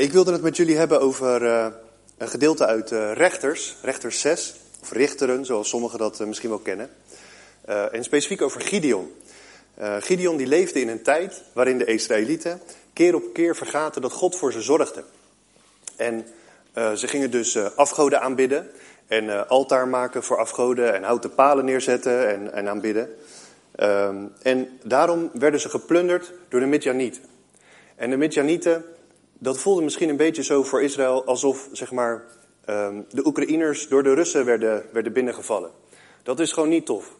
Ik wilde het met jullie hebben over uh, een gedeelte uit uh, Rechters, Rechters 6, of Richteren, zoals sommigen dat uh, misschien wel kennen. en specifiek over Gideon. Gideon die leefde in een tijd waarin de Israëlieten keer op keer vergaten dat God voor ze zorgde. En ze gingen dus afgoden aanbidden en altaar maken voor afgoden en houten palen neerzetten en, en aanbidden. Um, en daarom werden ze geplunderd door de Midjanieten. En de Midjanieten dat voelde misschien een beetje zo voor Israël alsof zeg maar, um, de Oekraïners door de Russen werden, werden binnengevallen. Dat is gewoon niet tof.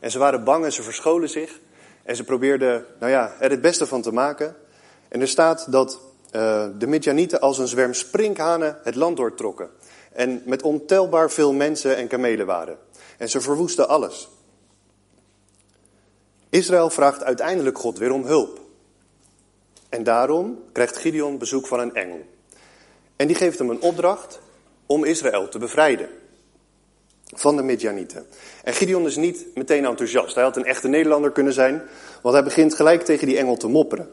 En ze waren bang en ze verscholen zich. En ze probeerden nou ja, er het beste van te maken. En er staat dat uh, de Midjanieten als een zwerm sprinkhanen het land doortrokken. En met ontelbaar veel mensen en kamelen waren. En ze verwoesten alles. Israël vraagt uiteindelijk God weer om hulp. En daarom krijgt Gideon bezoek van een engel. En die geeft hem een opdracht om Israël te bevrijden van de Midjanieten. En Gideon is niet meteen enthousiast. Hij had een echte Nederlander kunnen zijn, want hij begint gelijk tegen die engel te mopperen.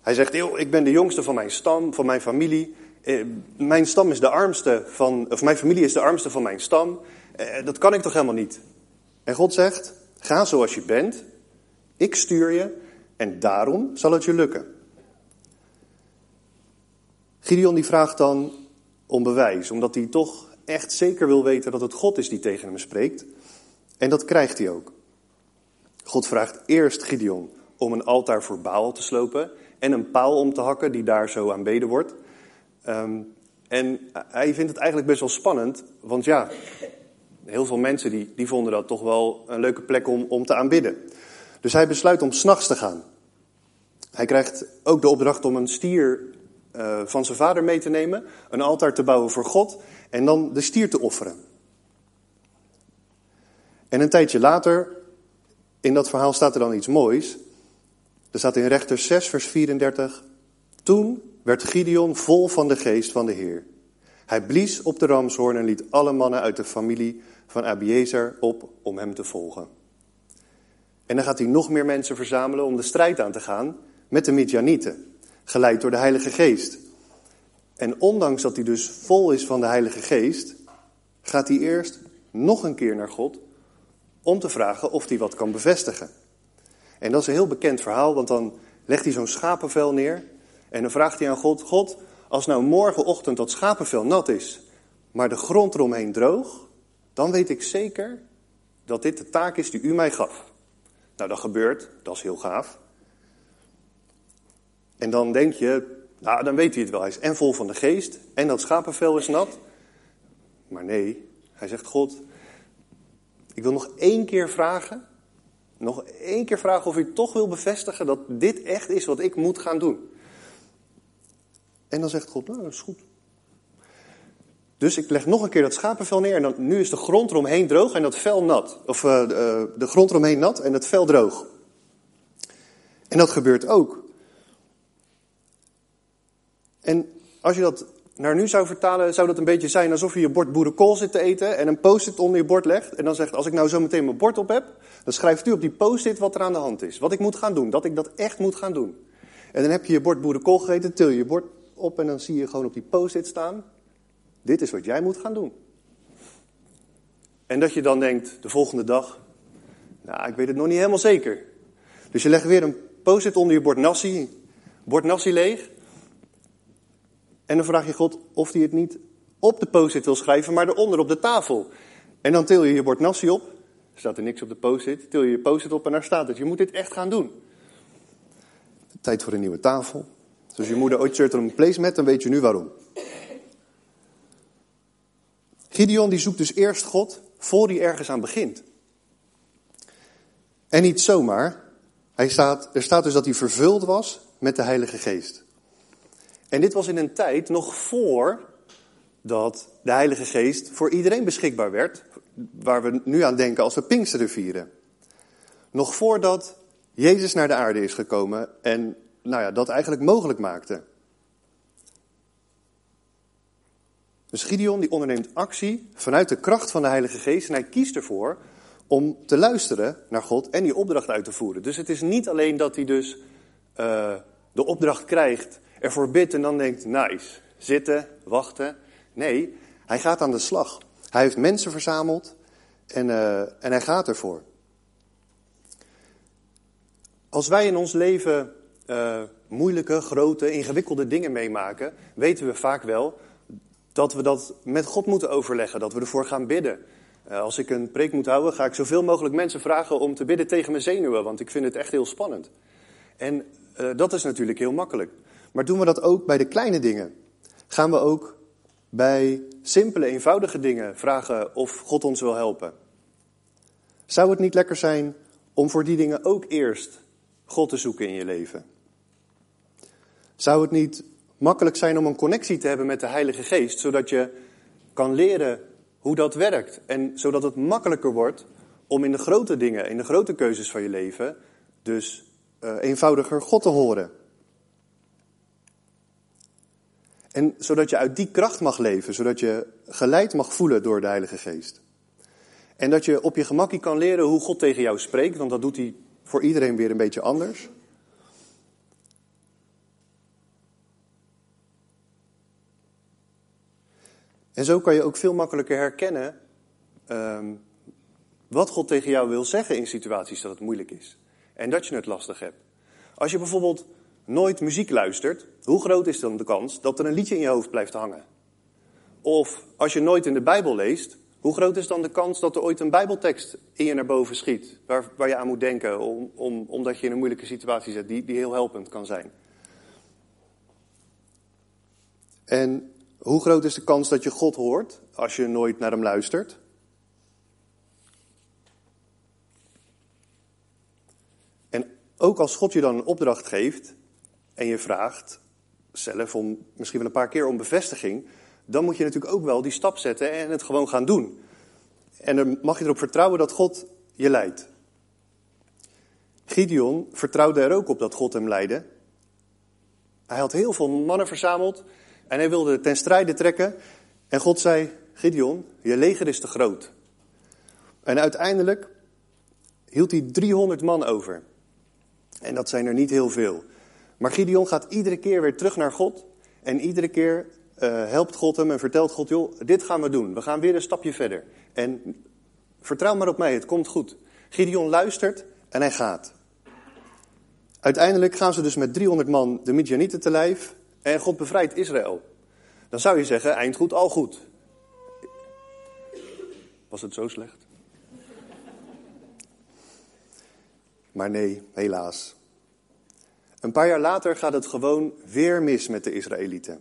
Hij zegt, ik ben de jongste van mijn stam, van mijn familie. Eh, mijn stam is de armste van, of mijn familie is de armste van mijn stam. Eh, dat kan ik toch helemaal niet? En God zegt, ga zoals je bent. Ik stuur je en daarom zal het je lukken. Gideon die vraagt dan om bewijs, omdat hij toch echt zeker wil weten dat het God is die tegen hem spreekt. En dat krijgt hij ook. God vraagt eerst Gideon om een altaar voor Baal te slopen en een paal om te hakken die daar zo aanbeden wordt. Um, en hij vindt het eigenlijk best wel spannend, want ja, heel veel mensen die, die vonden dat toch wel een leuke plek om, om te aanbidden. Dus hij besluit om s'nachts te gaan. Hij krijgt ook de opdracht om een stier uh, van zijn vader mee te nemen, een altaar te bouwen voor God en dan de stier te offeren. En een tijdje later, in dat verhaal staat er dan iets moois. Er staat in Rechter 6, vers 34. Toen werd Gideon vol van de geest van de Heer. Hij blies op de ramshoorn en liet alle mannen uit de familie van Abiezer op om hem te volgen. En dan gaat hij nog meer mensen verzamelen om de strijd aan te gaan met de Midjanieten, geleid door de Heilige Geest. En ondanks dat hij dus vol is van de Heilige Geest, gaat hij eerst nog een keer naar God om te vragen of hij wat kan bevestigen. En dat is een heel bekend verhaal, want dan legt hij zo'n schapenvel neer en dan vraagt hij aan God: God, als nou morgenochtend dat schapenvel nat is, maar de grond eromheen droog, dan weet ik zeker dat dit de taak is die u mij gaf. Nou, dat gebeurt, dat is heel gaaf. En dan denk je, nou, dan weet hij het wel. Hij is en vol van de geest en dat schapenvel is nat. Maar nee, hij zegt, God, ik wil nog één keer vragen. Nog één keer vragen of u toch wil bevestigen dat dit echt is wat ik moet gaan doen. En dan zegt God, nou, dat is goed. Dus ik leg nog een keer dat schapenvel neer en dan, nu is de grond eromheen droog en dat vel nat. Of uh, de, de grond eromheen nat en het vel droog. En dat gebeurt ook. En als je dat naar nu zou vertalen, zou dat een beetje zijn alsof je je bord boerenkool zit te eten en een post-it onder je bord legt. En dan zegt, als ik nou zo meteen mijn bord op heb, dan schrijft u op die post-it wat er aan de hand is. Wat ik moet gaan doen, dat ik dat echt moet gaan doen. En dan heb je je bord boerenkool gegeten, til je je bord op en dan zie je gewoon op die post-it staan. Dit is wat jij moet gaan doen. En dat je dan denkt, de volgende dag, nou, ik weet het nog niet helemaal zeker. Dus je legt weer een post-it onder je bord nasi, bord nasi leeg. En dan vraag je God of hij het niet op de post-it wil schrijven, maar eronder op de tafel. En dan til je je bord nasi op. Staat er niks op de post-it. Til je je post-it op en daar staat het. Je moet dit echt gaan doen. Tijd voor een nieuwe tafel. Dus als je moeder ooit shirt een placemat, dan weet je nu waarom. Gideon die zoekt dus eerst God voor hij ergens aan begint. En niet zomaar. Hij staat, er staat dus dat hij vervuld was met de Heilige Geest. En dit was in een tijd nog voor dat de Heilige Geest voor iedereen beschikbaar werd, waar we nu aan denken als we Pinksteren vieren. Nog voordat Jezus naar de aarde is gekomen en nou ja, dat eigenlijk mogelijk maakte. Dus Gideon die onderneemt actie vanuit de kracht van de Heilige Geest en hij kiest ervoor om te luisteren naar God en die opdracht uit te voeren. Dus het is niet alleen dat hij dus uh, de opdracht krijgt ervoor bidt en dan denkt, nice, zitten, wachten. Nee, hij gaat aan de slag. Hij heeft mensen verzameld en, uh, en hij gaat ervoor. Als wij in ons leven uh, moeilijke, grote, ingewikkelde dingen meemaken, weten we vaak wel dat we dat met God moeten overleggen, dat we ervoor gaan bidden. Uh, als ik een preek moet houden, ga ik zoveel mogelijk mensen vragen om te bidden tegen mijn zenuwen, want ik vind het echt heel spannend. En uh, dat is natuurlijk heel makkelijk. Maar doen we dat ook bij de kleine dingen? Gaan we ook bij simpele, eenvoudige dingen vragen of God ons wil helpen? Zou het niet lekker zijn om voor die dingen ook eerst God te zoeken in je leven? Zou het niet makkelijk zijn om een connectie te hebben met de Heilige Geest, zodat je kan leren hoe dat werkt en zodat het makkelijker wordt om in de grote dingen, in de grote keuzes van je leven, dus uh, eenvoudiger God te horen? En zodat je uit die kracht mag leven, zodat je geleid mag voelen door de Heilige Geest. En dat je op je gemakkie kan leren hoe God tegen jou spreekt, want dat doet hij voor iedereen weer een beetje anders. En zo kan je ook veel makkelijker herkennen um, wat God tegen jou wil zeggen in situaties dat het moeilijk is. En dat je het lastig hebt. Als je bijvoorbeeld nooit muziek luistert, hoe groot is dan de kans dat er een liedje in je hoofd blijft hangen? Of als je nooit in de Bijbel leest, hoe groot is dan de kans dat er ooit een Bijbeltekst in je naar boven schiet, waar, waar je aan moet denken, om, om, omdat je in een moeilijke situatie zit, die, die heel helpend kan zijn? En hoe groot is de kans dat je God hoort als je nooit naar hem luistert? En ook als God je dan een opdracht geeft en je vraagt zelf om misschien wel een paar keer om bevestiging, dan moet je natuurlijk ook wel die stap zetten en het gewoon gaan doen. En dan mag je erop vertrouwen dat God je leidt. Gideon vertrouwde er ook op dat God hem leidde. Hij had heel veel mannen verzameld en hij wilde ten strijde trekken. En God zei, Gideon, je leger is te groot. En uiteindelijk hield hij 300 man over. En dat zijn er niet heel veel. Maar Gideon gaat iedere keer weer terug naar God. En iedere keer uh, helpt God hem en vertelt God, joh, dit gaan we doen. We gaan weer een stapje verder. En vertrouw maar op mij, het komt goed. Gideon luistert en hij gaat. Uiteindelijk gaan ze dus met 300 man de Midianieten te lijf en God bevrijdt Israël. Dan zou je zeggen, eind goed, al goed. Was het zo slecht? Maar nee, helaas. Een paar jaar later gaat het gewoon weer mis met de Israëlieten.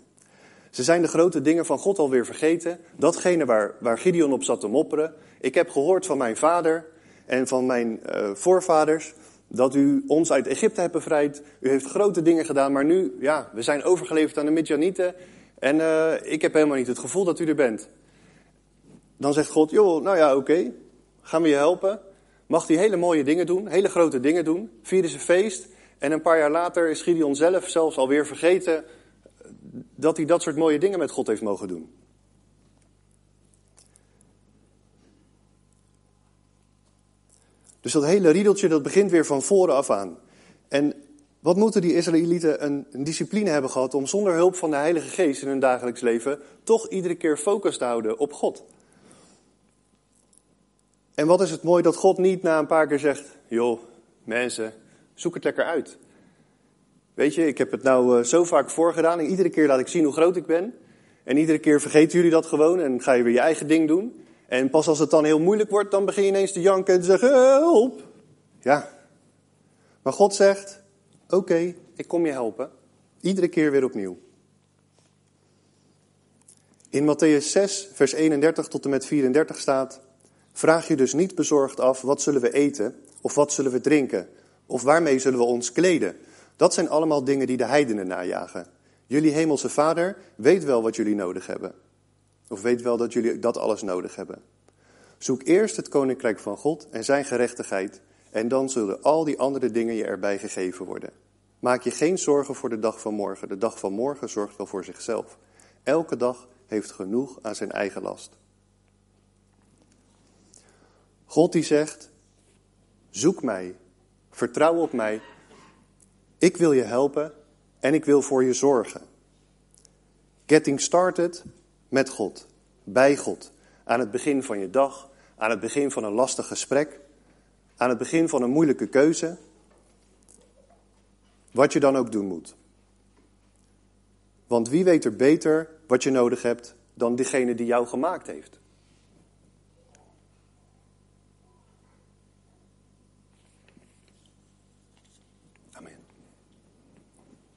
Ze zijn de grote dingen van God alweer vergeten. Datgene waar, waar Gideon op zat te mopperen. Ik heb gehoord van mijn vader en van mijn uh, voorvaders dat u ons uit Egypte hebt bevrijd. U heeft grote dingen gedaan, maar nu, ja, we zijn overgeleverd aan de Midjanieten. En uh, ik heb helemaal niet het gevoel dat u er bent. Dan zegt God, joh, nou ja, oké, gaan we je helpen. Mag hij hele mooie dingen doen, hele grote dingen doen. Vieren ze feest. En een paar jaar later is Gideon zelf zelfs alweer vergeten dat hij dat soort mooie dingen met God heeft mogen doen. Dus dat hele riedeltje dat begint weer van voren af aan. En wat moeten die Israëlieten een, discipline hebben gehad om zonder hulp van de Heilige Geest in hun dagelijks leven toch iedere keer focus te houden op God. En wat is het mooi dat God niet na een paar keer zegt, joh, mensen, zoek het lekker uit. Weet je, ik heb het nou uh, zo vaak voorgedaan en iedere keer laat ik zien hoe groot ik ben. En iedere keer vergeten jullie dat gewoon en ga je weer je eigen ding doen. En pas als het dan heel moeilijk wordt, dan begin je ineens te janken en te zeggen, help. Ja. Maar God zegt, oké, ik kom je helpen. Iedere keer weer opnieuw. In Matthäus 6, vers 31 tot en met 34 staat, vraag je dus niet bezorgd af, wat zullen we eten? Of wat zullen we drinken? Of waarmee zullen we ons kleden? Dat zijn allemaal dingen die de heidenen najagen. Jullie hemelse vader weet wel wat jullie nodig hebben. Of weet wel dat jullie dat alles nodig hebben. Zoek eerst het koninkrijk van God en zijn gerechtigheid, en dan zullen al die andere dingen je erbij gegeven worden. Maak je geen zorgen voor de dag van morgen. De dag van morgen zorgt wel voor zichzelf. Elke dag heeft genoeg aan zijn eigen last. God die zegt: Zoek mij, vertrouw op mij. Ik wil je helpen en ik wil voor je zorgen. Getting started met God, bij God, aan het begin van je dag, aan het begin van een lastig gesprek, aan het begin van een moeilijke keuze, wat je dan ook doen moet. Want wie weet er beter wat je nodig hebt dan diegene die jou gemaakt heeft?